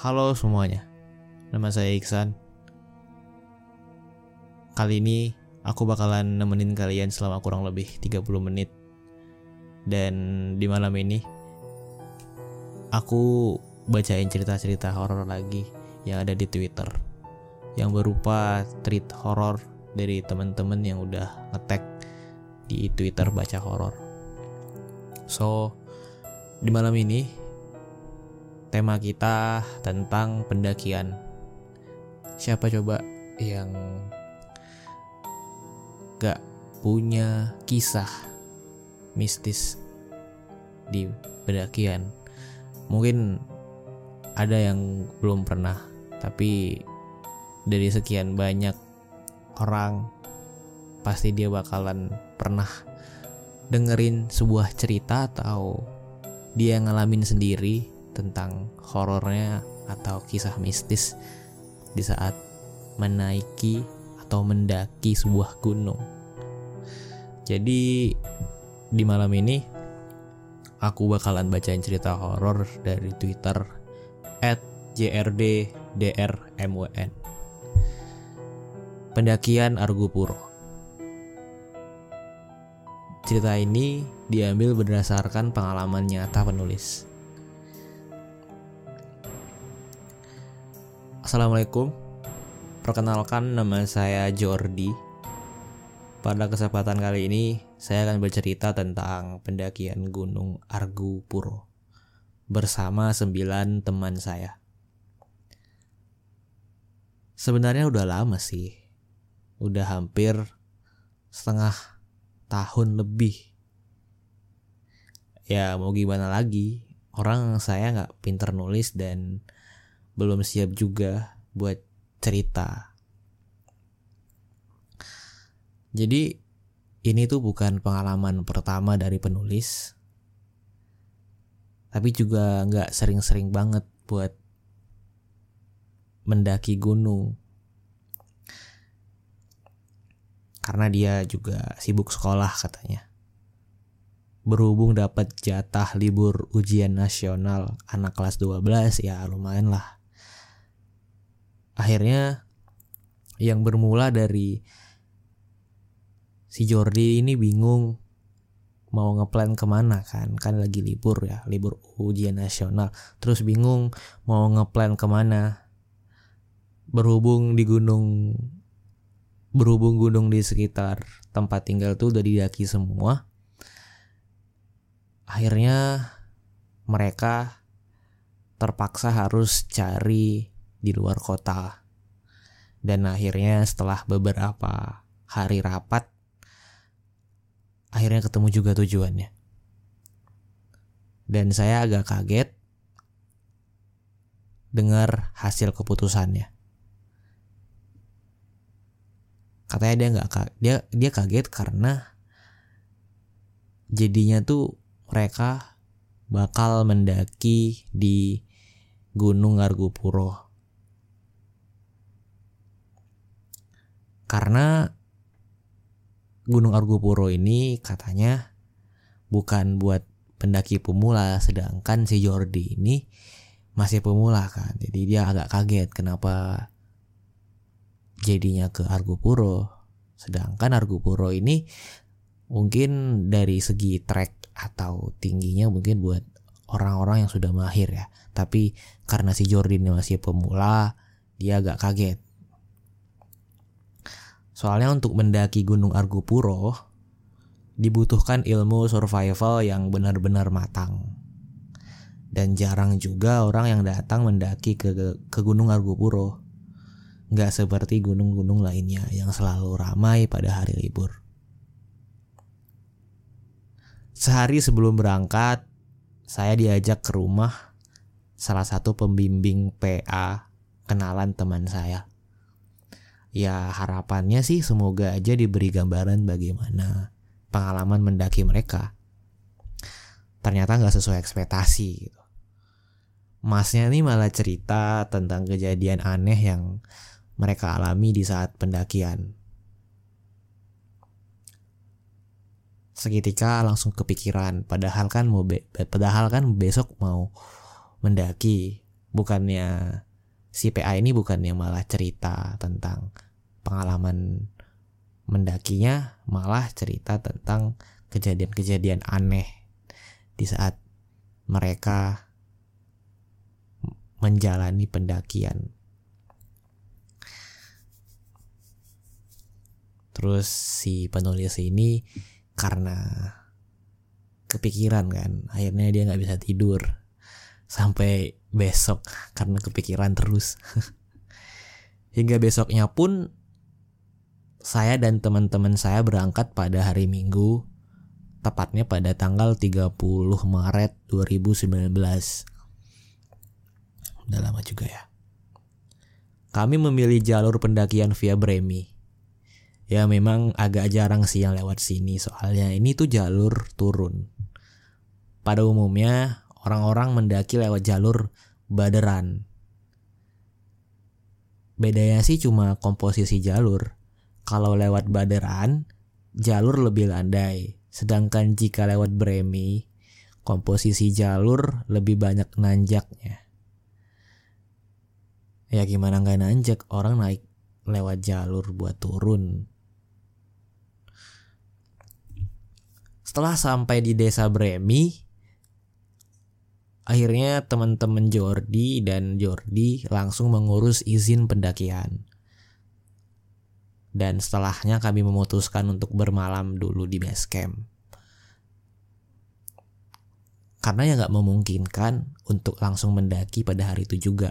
Halo semuanya, nama saya Iksan. Kali ini aku bakalan nemenin kalian selama kurang lebih 30 menit. Dan di malam ini aku bacain cerita-cerita horor lagi yang ada di Twitter. Yang berupa tweet horor dari teman-teman yang udah ngetek di Twitter baca horor. So, di malam ini tema kita tentang pendakian. Siapa coba yang gak punya kisah mistis di pendakian? Mungkin ada yang belum pernah, tapi dari sekian banyak orang pasti dia bakalan pernah dengerin sebuah cerita atau dia ngalamin sendiri tentang horornya atau kisah mistis di saat menaiki atau mendaki sebuah gunung. Jadi di malam ini aku bakalan bacain cerita horor dari Twitter @jrddrmwn. Pendakian Argopuro. Cerita ini diambil berdasarkan pengalaman nyata penulis. Assalamualaikum. Perkenalkan nama saya Jordi. Pada kesempatan kali ini saya akan bercerita tentang pendakian Gunung Argu Puro bersama sembilan teman saya. Sebenarnya udah lama sih. Udah hampir setengah tahun lebih. Ya mau gimana lagi, orang saya nggak pinter nulis dan belum siap juga buat cerita. Jadi ini tuh bukan pengalaman pertama dari penulis, tapi juga nggak sering-sering banget buat mendaki gunung. Karena dia juga sibuk sekolah katanya. Berhubung dapat jatah libur ujian nasional anak kelas 12 ya lumayan lah akhirnya yang bermula dari si Jordi ini bingung mau ngeplan ke mana kan. Kan lagi libur ya libur ujian nasional. Terus bingung mau ngeplan ke mana. Berhubung di gunung berhubung gunung di sekitar tempat tinggal tuh udah didaki semua akhirnya mereka terpaksa harus cari di luar kota. Dan akhirnya setelah beberapa hari rapat, akhirnya ketemu juga tujuannya. Dan saya agak kaget dengar hasil keputusannya. Katanya dia nggak dia dia kaget karena jadinya tuh mereka bakal mendaki di Gunung Argopuro Karena Gunung Argopuro ini katanya bukan buat pendaki pemula sedangkan si Jordi ini masih pemula kan. Jadi dia agak kaget kenapa jadinya ke Argopuro. Sedangkan Argopuro ini mungkin dari segi trek atau tingginya mungkin buat orang-orang yang sudah mahir ya. Tapi karena si Jordi ini masih pemula, dia agak kaget. Soalnya untuk mendaki Gunung Argopuro dibutuhkan ilmu survival yang benar-benar matang. Dan jarang juga orang yang datang mendaki ke, ke Gunung Argopuro. Nggak seperti gunung-gunung lainnya yang selalu ramai pada hari libur. Sehari sebelum berangkat, saya diajak ke rumah salah satu pembimbing PA kenalan teman saya ya harapannya sih semoga aja diberi gambaran bagaimana pengalaman mendaki mereka. Ternyata nggak sesuai ekspektasi gitu. Masnya ini malah cerita tentang kejadian aneh yang mereka alami di saat pendakian. Seketika langsung kepikiran, padahal kan mau padahal kan besok mau mendaki. bukannya si PA ini bukannya malah cerita tentang pengalaman mendakinya malah cerita tentang kejadian-kejadian aneh di saat mereka menjalani pendakian. Terus si penulis ini karena kepikiran kan, akhirnya dia nggak bisa tidur sampai besok karena kepikiran terus. Hingga besoknya pun saya dan teman-teman saya berangkat pada hari Minggu, tepatnya pada tanggal 30 Maret 2019. Udah lama juga ya. Kami memilih jalur pendakian via Bremi. Ya memang agak jarang sih yang lewat sini soalnya ini tuh jalur turun. Pada umumnya orang-orang mendaki lewat jalur baderan. Bedanya sih cuma komposisi jalur. Kalau lewat Baderan, jalur lebih landai. Sedangkan jika lewat Bremi, komposisi jalur lebih banyak nanjaknya. Ya gimana nggak nanjak, orang naik lewat jalur buat turun. Setelah sampai di desa Bremi, akhirnya teman-teman Jordi dan Jordi langsung mengurus izin pendakian dan setelahnya kami memutuskan untuk bermalam dulu di base camp. Karena ya nggak memungkinkan untuk langsung mendaki pada hari itu juga.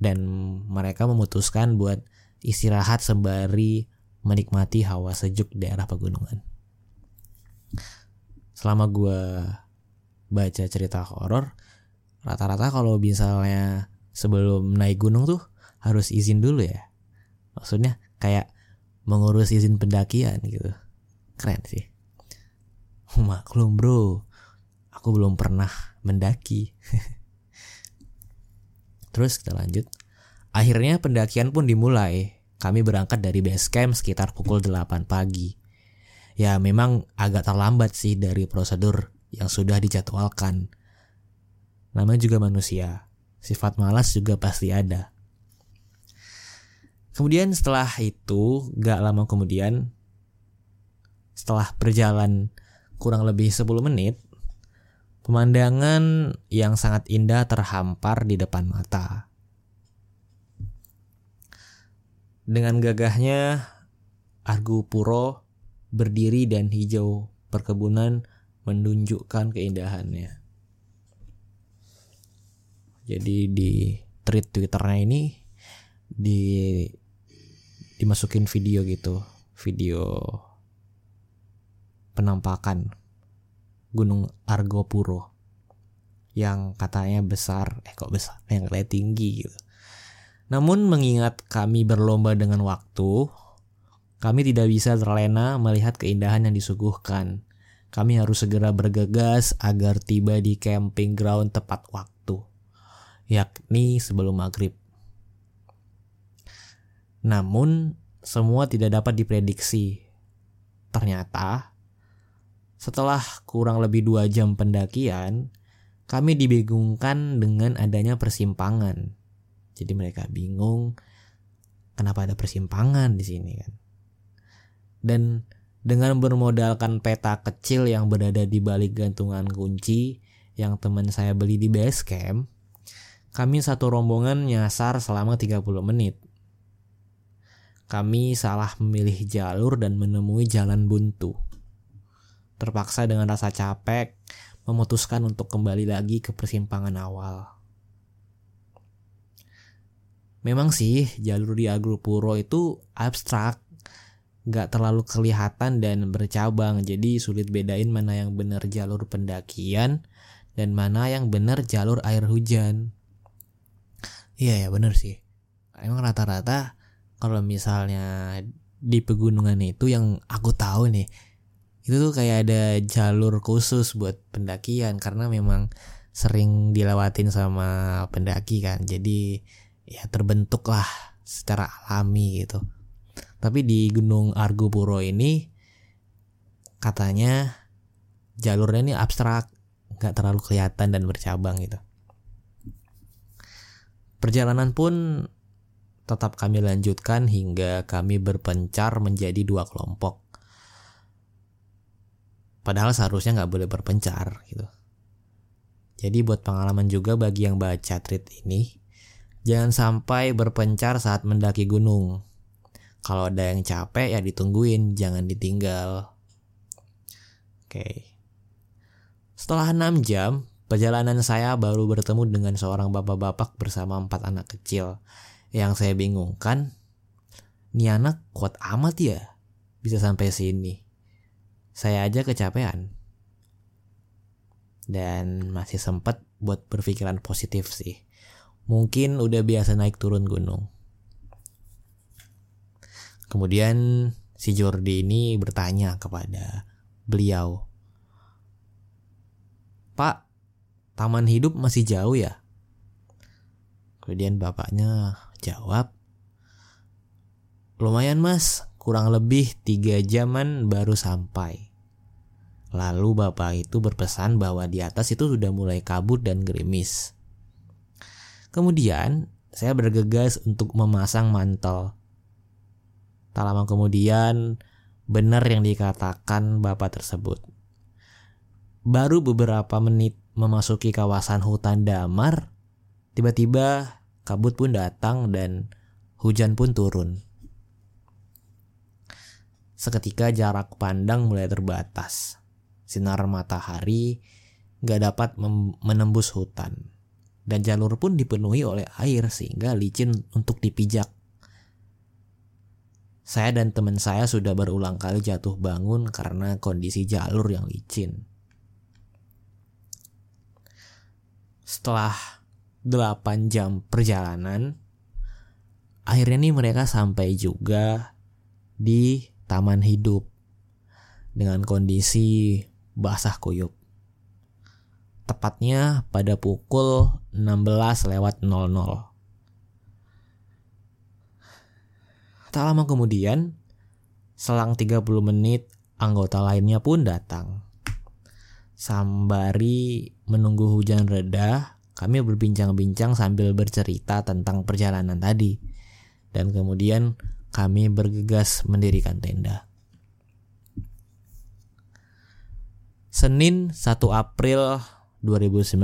Dan mereka memutuskan buat istirahat sembari menikmati hawa sejuk daerah pegunungan. Selama gue baca cerita horor, rata-rata kalau misalnya sebelum naik gunung tuh harus izin dulu ya. Maksudnya kayak mengurus izin pendakian gitu. Keren sih. Maklum bro. Aku belum pernah mendaki. Terus kita lanjut. Akhirnya pendakian pun dimulai. Kami berangkat dari base camp sekitar pukul 8 pagi. Ya memang agak terlambat sih dari prosedur yang sudah dijadwalkan. Namanya juga manusia. Sifat malas juga pasti ada. Kemudian setelah itu, gak lama kemudian, setelah berjalan kurang lebih 10 menit, pemandangan yang sangat indah terhampar di depan mata. Dengan gagahnya, Argo Puro berdiri dan hijau perkebunan menunjukkan keindahannya. Jadi di tweet Twitternya ini di dimasukin video gitu video penampakan Gunung Argopuro yang katanya besar eh kok besar? Yang katanya tinggi gitu. Namun mengingat kami berlomba dengan waktu kami tidak bisa terlena melihat keindahan yang disuguhkan kami harus segera bergegas agar tiba di camping ground tepat waktu yakni sebelum maghrib namun semua tidak dapat diprediksi. Ternyata setelah kurang lebih dua jam pendakian, kami dibingungkan dengan adanya persimpangan. Jadi mereka bingung kenapa ada persimpangan di sini kan. Dan dengan bermodalkan peta kecil yang berada di balik gantungan kunci yang teman saya beli di base camp, kami satu rombongan nyasar selama 30 menit kami salah memilih jalur dan menemui jalan buntu. Terpaksa dengan rasa capek, memutuskan untuk kembali lagi ke persimpangan awal. Memang sih jalur di Agropuro itu abstrak, gak terlalu kelihatan dan bercabang, jadi sulit bedain mana yang benar jalur pendakian dan mana yang benar jalur air hujan. Iya ya bener sih. Emang rata-rata kalau misalnya di pegunungan itu yang aku tahu nih itu tuh kayak ada jalur khusus buat pendakian karena memang sering dilewatin sama pendaki kan jadi ya terbentuk lah secara alami gitu tapi di Gunung Argopuro ini katanya jalurnya ini abstrak nggak terlalu kelihatan dan bercabang gitu Perjalanan pun tetap kami lanjutkan hingga kami berpencar menjadi dua kelompok. Padahal seharusnya nggak boleh berpencar gitu. Jadi buat pengalaman juga bagi yang baca treat ini, jangan sampai berpencar saat mendaki gunung. Kalau ada yang capek ya ditungguin, jangan ditinggal. Oke. Setelah 6 jam, perjalanan saya baru bertemu dengan seorang bapak-bapak bersama empat anak kecil. Yang saya bingungkan, ini anak kuat amat ya bisa sampai sini. Saya aja kecapean dan masih sempat buat berpikiran positif sih. Mungkin udah biasa naik turun gunung. Kemudian si Jordi ini bertanya kepada beliau, Pak, taman hidup masih jauh ya? Kemudian bapaknya jawab, Lumayan mas, kurang lebih tiga jaman baru sampai. Lalu bapak itu berpesan bahwa di atas itu sudah mulai kabut dan gerimis. Kemudian saya bergegas untuk memasang mantel. Tak lama kemudian benar yang dikatakan bapak tersebut. Baru beberapa menit memasuki kawasan hutan damar, tiba-tiba kabut pun datang dan hujan pun turun. Seketika jarak pandang mulai terbatas sinar matahari gak dapat menembus hutan. Dan jalur pun dipenuhi oleh air sehingga licin untuk dipijak. Saya dan teman saya sudah berulang kali jatuh bangun karena kondisi jalur yang licin. Setelah 8 jam perjalanan, akhirnya nih mereka sampai juga di taman hidup dengan kondisi basah kuyup. Tepatnya pada pukul 16 lewat 00. Tak lama kemudian, selang 30 menit anggota lainnya pun datang. Sambari menunggu hujan reda, kami berbincang-bincang sambil bercerita tentang perjalanan tadi. Dan kemudian kami bergegas mendirikan tenda. Senin 1 April 2019,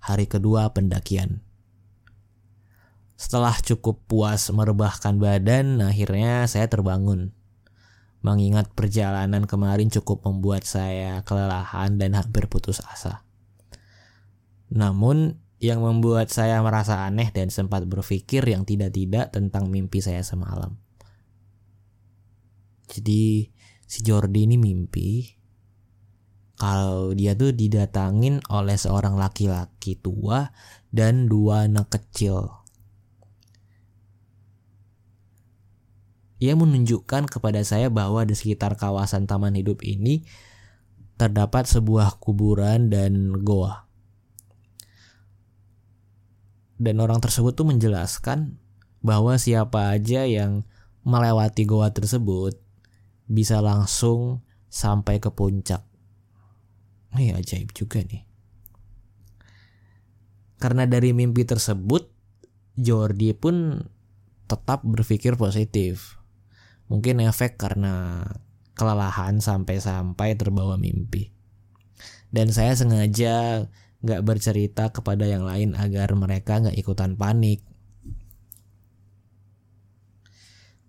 hari kedua pendakian. Setelah cukup puas merebahkan badan, akhirnya saya terbangun. Mengingat perjalanan kemarin cukup membuat saya kelelahan dan hampir putus asa. Namun, yang membuat saya merasa aneh dan sempat berpikir yang tidak-tidak tentang mimpi saya semalam. Jadi, si Jordi ini mimpi kalau dia tuh didatangin oleh seorang laki-laki tua dan dua anak kecil. Ia menunjukkan kepada saya bahwa di sekitar kawasan taman hidup ini terdapat sebuah kuburan dan goa. Dan orang tersebut tuh menjelaskan bahwa siapa aja yang melewati goa tersebut bisa langsung sampai ke puncak Ini ajaib juga nih. Karena dari mimpi tersebut, Jordi pun tetap berpikir positif. Mungkin efek karena kelelahan sampai-sampai terbawa mimpi. Dan saya sengaja gak bercerita kepada yang lain agar mereka gak ikutan panik.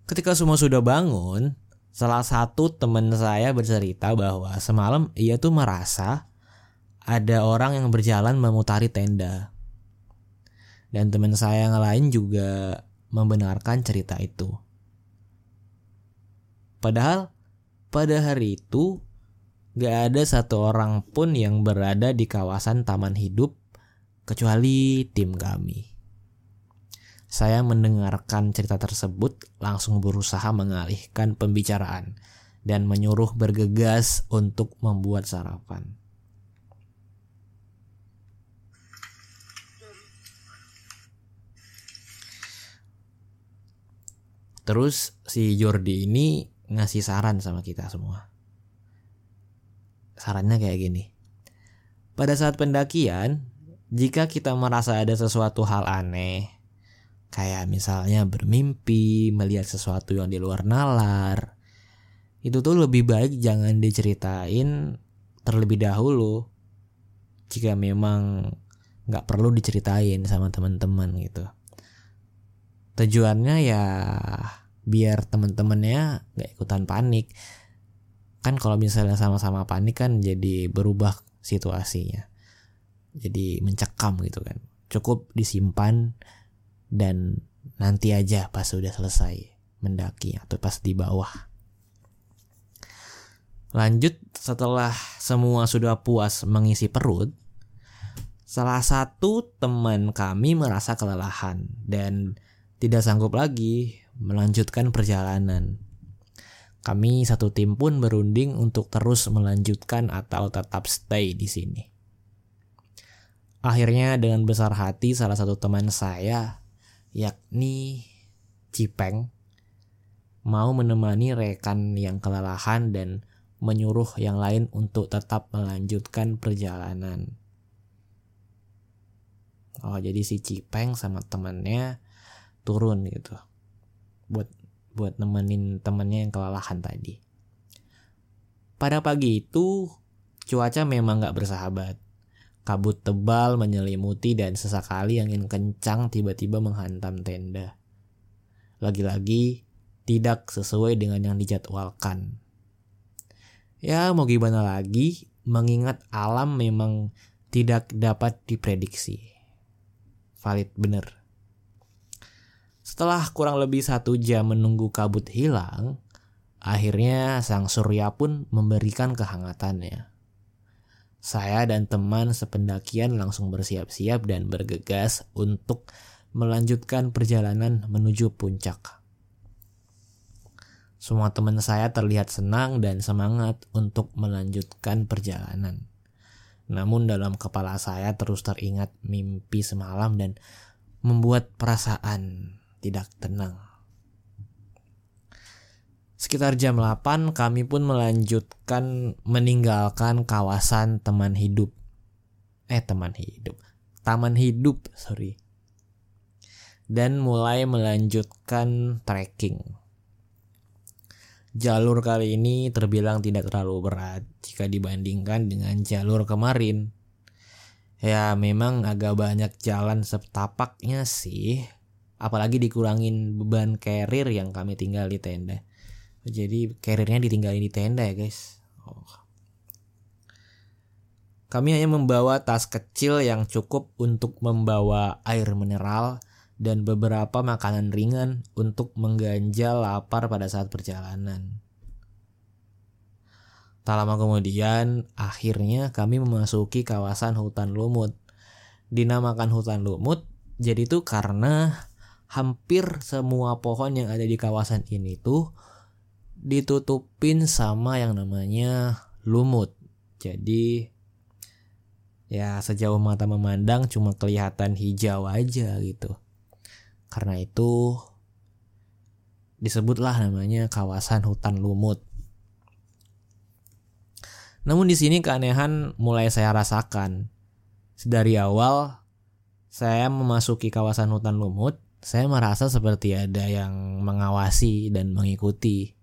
Ketika semua sudah bangun, Salah satu teman saya bercerita bahwa semalam ia tuh merasa ada orang yang berjalan memutari tenda. Dan teman saya yang lain juga membenarkan cerita itu. Padahal pada hari itu gak ada satu orang pun yang berada di kawasan taman hidup kecuali tim kami. Saya mendengarkan cerita tersebut, langsung berusaha mengalihkan pembicaraan dan menyuruh bergegas untuk membuat sarapan. Terus si Jordi ini ngasih saran sama kita semua. Sarannya kayak gini. Pada saat pendakian, Jika kita merasa ada sesuatu hal aneh, kayak misalnya bermimpi, melihat sesuatu yang di luar nalar, itu tuh lebih baik jangan diceritain terlebih dahulu. Jika memang nggak perlu diceritain sama teman-teman gitu. Tujuannya ya biar teman-temannya nggak ikutan panik. Kan kalau misalnya sama-sama panik kan jadi berubah situasinya. Jadi mencekam gitu kan. Cukup disimpan dan nanti aja pas sudah selesai mendaki atau pas di bawah. Lanjut setelah semua sudah puas mengisi perut salah satu teman kami merasa kelelahan dan tidak sanggup lagi melanjutkan perjalanan kami satu tim pun berunding untuk terus melanjutkan atau tetap stay di sini. Akhirnya dengan besar hati salah satu teman saya yakni Cipeng mau menemani rekan yang kelelahan dan menyuruh yang lain untuk tetap melanjutkan perjalanan. Oh, jadi si Cipeng sama temannya turun gitu. Buat buat nemenin temennya yang kelelahan tadi. Pada pagi itu cuaca memang gak bersahabat. Kabut tebal menyelimuti dan sesekali angin kencang tiba-tiba menghantam tenda. Lagi-lagi tidak sesuai dengan yang dijadwalkan. Ya mau gimana lagi, mengingat alam memang tidak dapat diprediksi. Valid bener. Setelah kurang lebih satu jam menunggu kabut hilang, akhirnya sang surya pun memberikan kehangatannya. Saya dan teman sependakian langsung bersiap-siap dan bergegas untuk melanjutkan perjalanan menuju puncak. Semua teman saya terlihat senang dan semangat untuk melanjutkan perjalanan. Namun dalam kepala saya terus teringat mimpi semalam dan membuat perasaan tidak tenang. Sekitar jam 8 kami pun melanjutkan meninggalkan kawasan teman hidup. Eh teman hidup. Taman hidup, sorry. Dan mulai melanjutkan trekking. Jalur kali ini terbilang tidak terlalu berat jika dibandingkan dengan jalur kemarin. Ya memang agak banyak jalan setapaknya sih. Apalagi dikurangin beban carrier yang kami tinggal di tenda jadi karirnya ditinggalin di tenda ya guys. Oh. Kami hanya membawa tas kecil yang cukup untuk membawa air mineral dan beberapa makanan ringan untuk mengganjal lapar pada saat perjalanan. Tak lama kemudian, akhirnya kami memasuki kawasan hutan lumut. Dinamakan hutan lumut, jadi itu karena hampir semua pohon yang ada di kawasan ini tuh ditutupin sama yang namanya lumut. Jadi ya sejauh mata memandang cuma kelihatan hijau aja gitu. Karena itu disebutlah namanya kawasan hutan lumut. Namun di sini keanehan mulai saya rasakan. Dari awal saya memasuki kawasan hutan lumut, saya merasa seperti ada yang mengawasi dan mengikuti.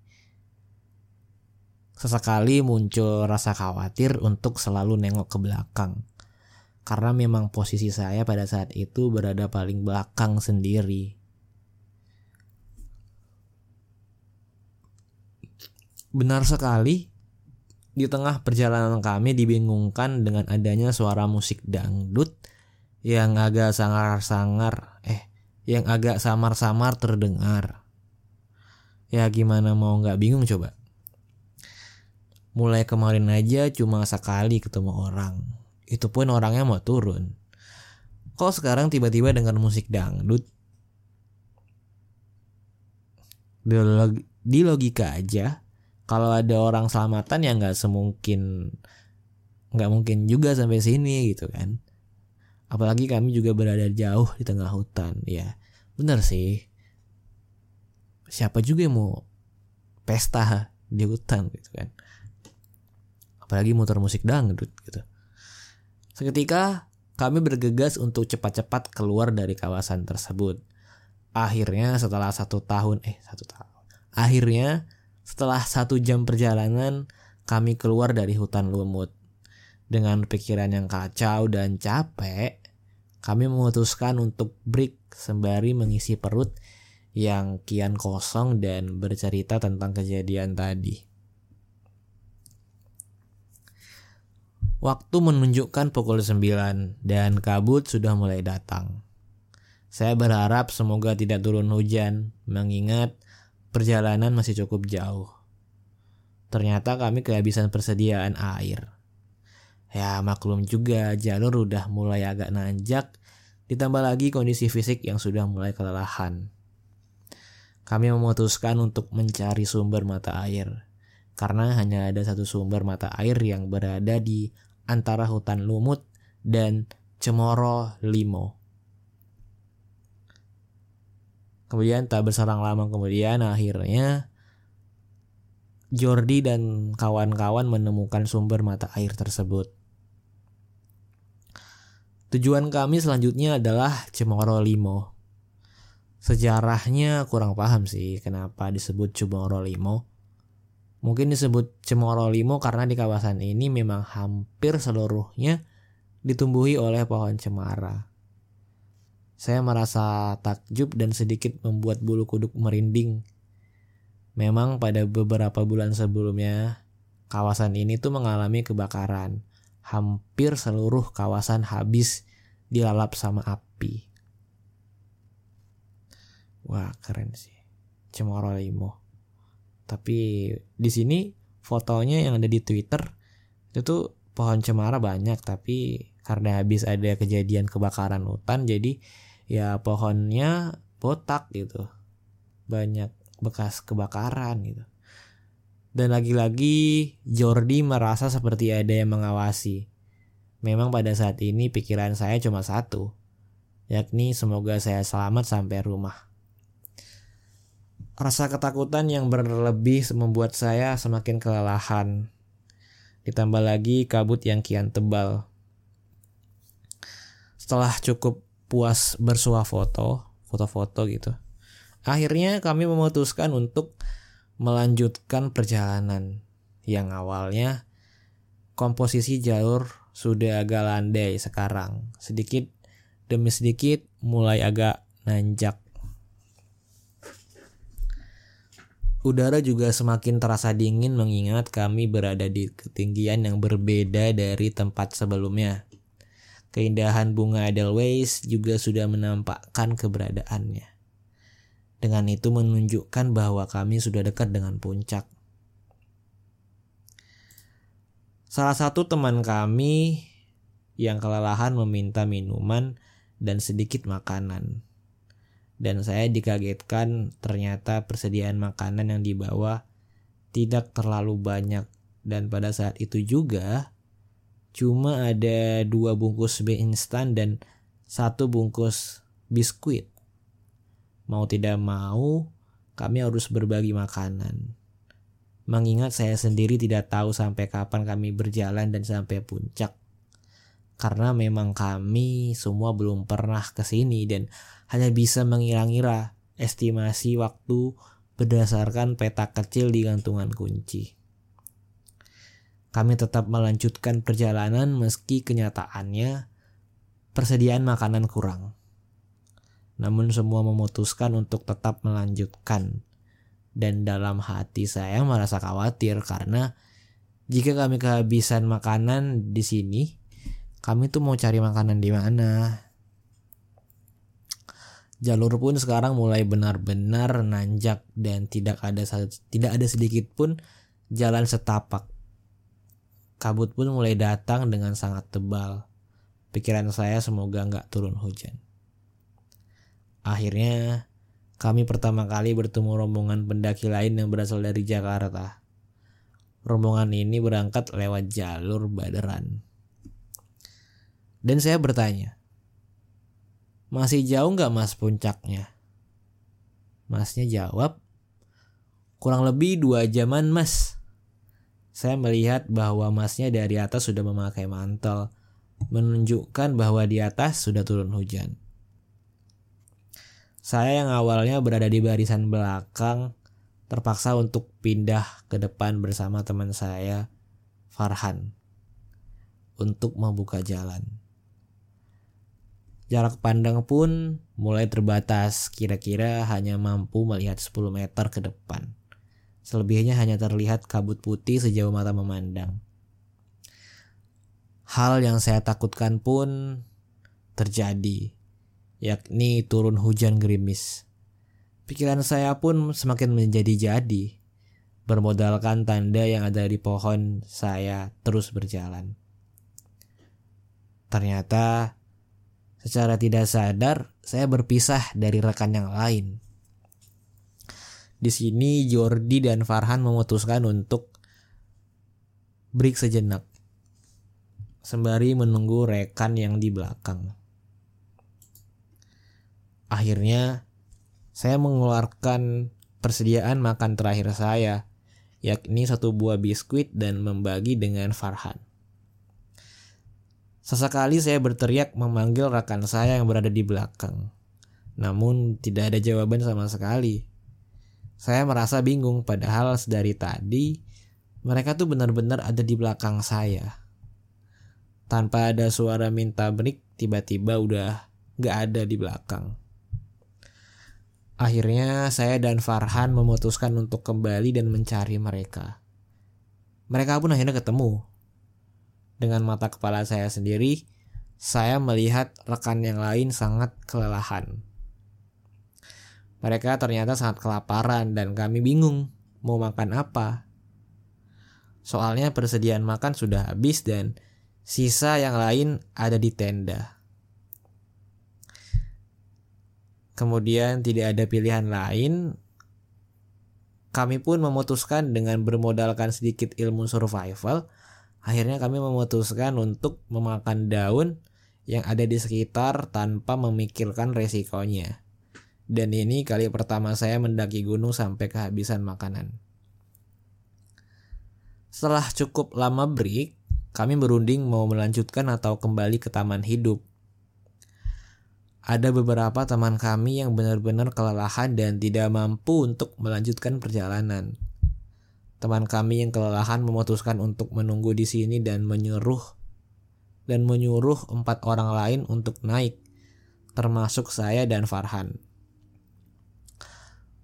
Sesekali muncul rasa khawatir untuk selalu nengok ke belakang. Karena memang posisi saya pada saat itu berada paling belakang sendiri. Benar sekali, di tengah perjalanan kami dibingungkan dengan adanya suara musik dangdut yang agak sangar-sangar, eh, yang agak samar-samar terdengar. Ya gimana mau nggak bingung coba? mulai kemarin aja cuma sekali ketemu orang. Itu pun orangnya mau turun. Kok sekarang tiba-tiba dengan musik dangdut? Di logika aja, kalau ada orang selamatan ya nggak semungkin nggak mungkin juga sampai sini gitu kan. Apalagi kami juga berada jauh di tengah hutan, ya bener sih. Siapa juga yang mau pesta di hutan gitu kan apalagi muter musik dangdut gitu. Seketika kami bergegas untuk cepat-cepat keluar dari kawasan tersebut. Akhirnya setelah satu tahun, eh satu tahun. Akhirnya setelah satu jam perjalanan, kami keluar dari hutan lumut. Dengan pikiran yang kacau dan capek, kami memutuskan untuk break sembari mengisi perut yang kian kosong dan bercerita tentang kejadian tadi. Waktu menunjukkan pukul 9 dan kabut sudah mulai datang. Saya berharap semoga tidak turun hujan, mengingat perjalanan masih cukup jauh. Ternyata kami kehabisan persediaan air. Ya maklum juga jalur udah mulai agak nanjak, ditambah lagi kondisi fisik yang sudah mulai kelelahan. Kami memutuskan untuk mencari sumber mata air, karena hanya ada satu sumber mata air yang berada di antara hutan lumut dan Cemoro Limo. Kemudian tak berserang lama kemudian akhirnya Jordi dan kawan-kawan menemukan sumber mata air tersebut. Tujuan kami selanjutnya adalah Cemoro Limo. Sejarahnya kurang paham sih kenapa disebut Cemoro Limo. Mungkin disebut Cemoro Limo karena di kawasan ini memang hampir seluruhnya ditumbuhi oleh pohon cemara. Saya merasa takjub dan sedikit membuat bulu kuduk merinding. Memang pada beberapa bulan sebelumnya, kawasan ini tuh mengalami kebakaran. Hampir seluruh kawasan habis dilalap sama api. Wah, keren sih. Cemoro Limo. Tapi di sini fotonya yang ada di Twitter itu tuh pohon cemara banyak tapi karena habis ada kejadian kebakaran hutan jadi ya pohonnya botak gitu. Banyak bekas kebakaran gitu. Dan lagi-lagi Jordi merasa seperti ada yang mengawasi. Memang pada saat ini pikiran saya cuma satu, yakni semoga saya selamat sampai rumah. Rasa ketakutan yang berlebih membuat saya semakin kelelahan. Ditambah lagi kabut yang kian tebal. Setelah cukup puas bersuah foto, foto-foto gitu. Akhirnya kami memutuskan untuk melanjutkan perjalanan yang awalnya komposisi jalur sudah agak landai sekarang. Sedikit demi sedikit mulai agak nanjak Udara juga semakin terasa dingin mengingat kami berada di ketinggian yang berbeda dari tempat sebelumnya. Keindahan bunga Edelweiss juga sudah menampakkan keberadaannya. Dengan itu menunjukkan bahwa kami sudah dekat dengan puncak. Salah satu teman kami yang kelelahan meminta minuman dan sedikit makanan dan saya dikagetkan ternyata persediaan makanan yang dibawa tidak terlalu banyak dan pada saat itu juga cuma ada dua bungkus mie instan dan satu bungkus biskuit. Mau tidak mau, kami harus berbagi makanan. Mengingat saya sendiri tidak tahu sampai kapan kami berjalan dan sampai puncak karena memang kami semua belum pernah ke sini dan hanya bisa mengira-ngira estimasi waktu berdasarkan peta kecil di gantungan kunci. Kami tetap melanjutkan perjalanan meski kenyataannya persediaan makanan kurang. Namun semua memutuskan untuk tetap melanjutkan. Dan dalam hati saya merasa khawatir karena jika kami kehabisan makanan di sini, kami tuh mau cari makanan di mana? Jalur pun sekarang mulai benar-benar nanjak dan tidak ada tidak ada sedikit pun jalan setapak. Kabut pun mulai datang dengan sangat tebal. Pikiran saya semoga nggak turun hujan akhirnya kami pertama kali bertemu rombongan pendaki lain yang berasal dari Jakarta. Rombongan ini berangkat lewat jalur Baderan. Dan saya bertanya, masih jauh nggak mas puncaknya? Masnya jawab, kurang lebih dua jaman mas. Saya melihat bahwa masnya dari atas sudah memakai mantel menunjukkan bahwa di atas sudah turun hujan. Saya yang awalnya berada di barisan belakang terpaksa untuk pindah ke depan bersama teman saya, Farhan, untuk membuka jalan. Jarak pandang pun mulai terbatas, kira-kira hanya mampu melihat 10 meter ke depan. Selebihnya hanya terlihat kabut putih sejauh mata memandang. Hal yang saya takutkan pun terjadi, yakni turun hujan gerimis. Pikiran saya pun semakin menjadi-jadi, bermodalkan tanda yang ada di pohon saya terus berjalan. Ternyata Secara tidak sadar, saya berpisah dari rekan yang lain. Di sini Jordi dan Farhan memutuskan untuk break sejenak. Sembari menunggu rekan yang di belakang. Akhirnya, saya mengeluarkan persediaan makan terakhir saya, yakni satu buah biskuit dan membagi dengan Farhan. Sesekali saya berteriak memanggil rekan saya yang berada di belakang. Namun tidak ada jawaban sama sekali. Saya merasa bingung padahal sedari tadi mereka tuh benar-benar ada di belakang saya. Tanpa ada suara minta break, tiba-tiba udah gak ada di belakang. Akhirnya saya dan Farhan memutuskan untuk kembali dan mencari mereka. Mereka pun akhirnya ketemu dengan mata kepala saya sendiri, saya melihat rekan yang lain sangat kelelahan. Mereka ternyata sangat kelaparan dan kami bingung mau makan apa. Soalnya persediaan makan sudah habis dan sisa yang lain ada di tenda. Kemudian tidak ada pilihan lain, kami pun memutuskan dengan bermodalkan sedikit ilmu survival Akhirnya kami memutuskan untuk memakan daun yang ada di sekitar tanpa memikirkan resikonya. Dan ini kali pertama saya mendaki gunung sampai kehabisan makanan. Setelah cukup lama break, kami berunding mau melanjutkan atau kembali ke taman hidup. Ada beberapa teman kami yang benar-benar kelelahan dan tidak mampu untuk melanjutkan perjalanan. Teman kami yang kelelahan memutuskan untuk menunggu di sini dan menyuruh dan menyuruh empat orang lain untuk naik, termasuk saya dan Farhan.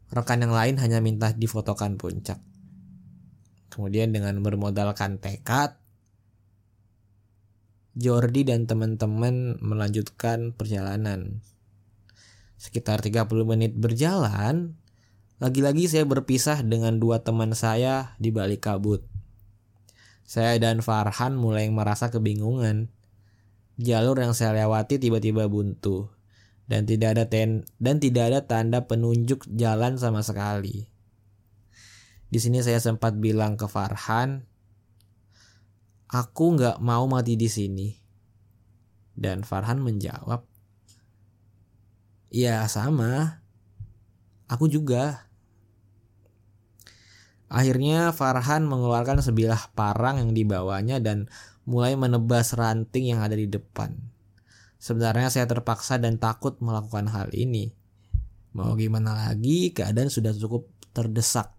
Rekan yang lain hanya minta difotokan puncak. Kemudian dengan bermodalkan tekad, Jordi dan teman-teman melanjutkan perjalanan. Sekitar 30 menit berjalan, lagi-lagi saya berpisah dengan dua teman saya di balik kabut. Saya dan Farhan mulai merasa kebingungan. Jalur yang saya lewati tiba-tiba buntu dan tidak ada ten dan tidak ada tanda penunjuk jalan sama sekali. Di sini saya sempat bilang ke Farhan, aku nggak mau mati di sini. Dan Farhan menjawab, ya sama, aku juga. Akhirnya Farhan mengeluarkan sebilah parang yang dibawanya dan mulai menebas ranting yang ada di depan. Sebenarnya saya terpaksa dan takut melakukan hal ini. Mau gimana lagi, keadaan sudah cukup terdesak.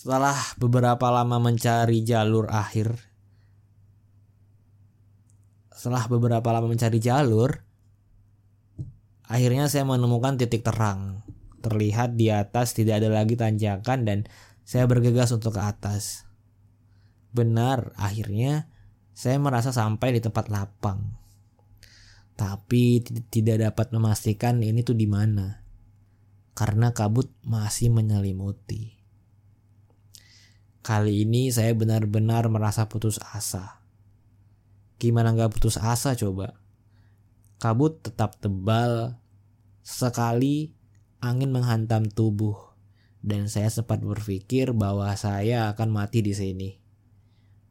Setelah beberapa lama mencari jalur akhir, setelah beberapa lama mencari jalur, akhirnya saya menemukan titik terang. Terlihat di atas tidak ada lagi tanjakan dan saya bergegas untuk ke atas. Benar, akhirnya saya merasa sampai di tempat lapang. Tapi tidak dapat memastikan ini tuh di mana. Karena kabut masih menyelimuti. Kali ini saya benar-benar merasa putus asa. Gimana nggak putus asa coba? Kabut tetap tebal. Sekali angin menghantam tubuh dan saya sempat berpikir bahwa saya akan mati di sini.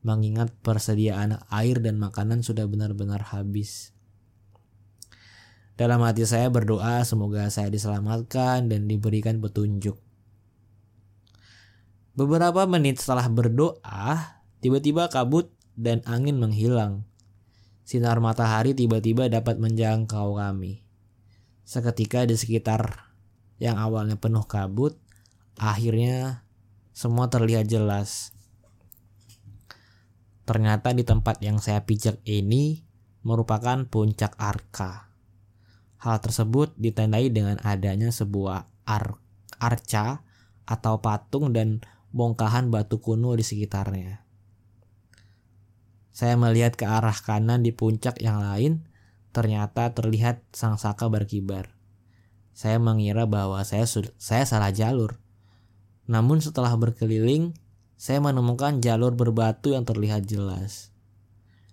Mengingat persediaan air dan makanan sudah benar-benar habis. Dalam hati saya berdoa semoga saya diselamatkan dan diberikan petunjuk. Beberapa menit setelah berdoa, tiba-tiba kabut dan angin menghilang. Sinar matahari tiba-tiba dapat menjangkau kami. Seketika di sekitar yang awalnya penuh kabut, akhirnya semua terlihat jelas. Ternyata di tempat yang saya pijak ini merupakan puncak arka. Hal tersebut ditandai dengan adanya sebuah ar arca atau patung dan bongkahan batu kuno di sekitarnya. Saya melihat ke arah kanan di puncak yang lain, ternyata terlihat sang saka berkibar. Saya mengira bahwa saya saya salah jalur. Namun setelah berkeliling, saya menemukan jalur berbatu yang terlihat jelas.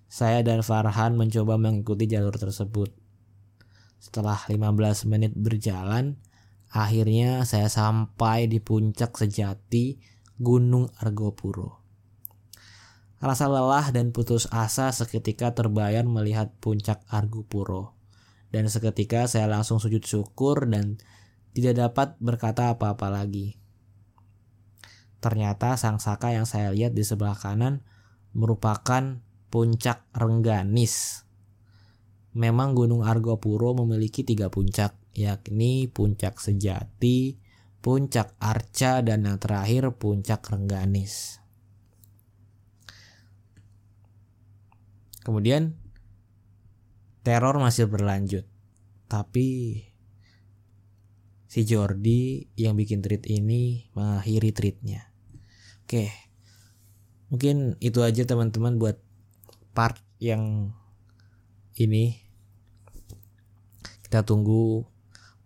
Saya dan Farhan mencoba mengikuti jalur tersebut. Setelah 15 menit berjalan, akhirnya saya sampai di puncak sejati Gunung Argopuro. Rasa lelah dan putus asa seketika terbayar melihat puncak Argopuro. Dan seketika saya langsung sujud syukur dan tidak dapat berkata apa-apa lagi. Ternyata sang saka yang saya lihat di sebelah kanan merupakan puncak Rengganis. Memang Gunung Argopuro memiliki tiga puncak, yakni puncak sejati, puncak Arca, dan yang terakhir puncak Rengganis. Kemudian teror masih berlanjut. Tapi si Jordi yang bikin tweet ini mengakhiri tweetnya. Oke. Mungkin itu aja teman-teman buat part yang ini. Kita tunggu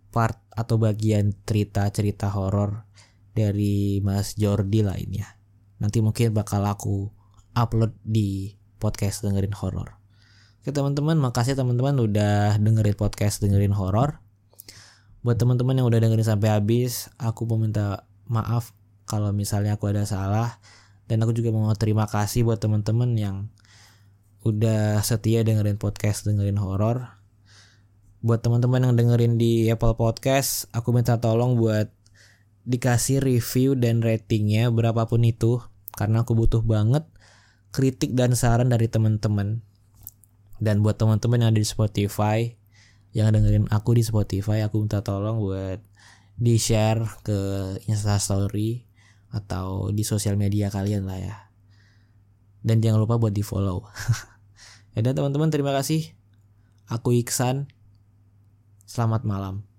part atau bagian cerita-cerita horor dari Mas Jordi lainnya. Nanti mungkin bakal aku upload di podcast dengerin horor. Oke teman-teman, makasih teman-teman udah dengerin podcast dengerin horor. Buat teman-teman yang udah dengerin sampai habis, aku mau minta maaf kalau misalnya aku ada salah dan aku juga mau terima kasih buat teman-teman yang udah setia dengerin podcast dengerin horor buat teman-teman yang dengerin di Apple Podcast, aku minta tolong buat dikasih review dan ratingnya berapapun itu karena aku butuh banget kritik dan saran dari teman-teman. Dan buat teman-teman yang ada di Spotify yang dengerin aku di Spotify, aku minta tolong buat di share ke Insta Story atau di sosial media kalian lah ya. Dan jangan lupa buat di follow. ya teman-teman terima kasih. Aku Iksan Selamat malam.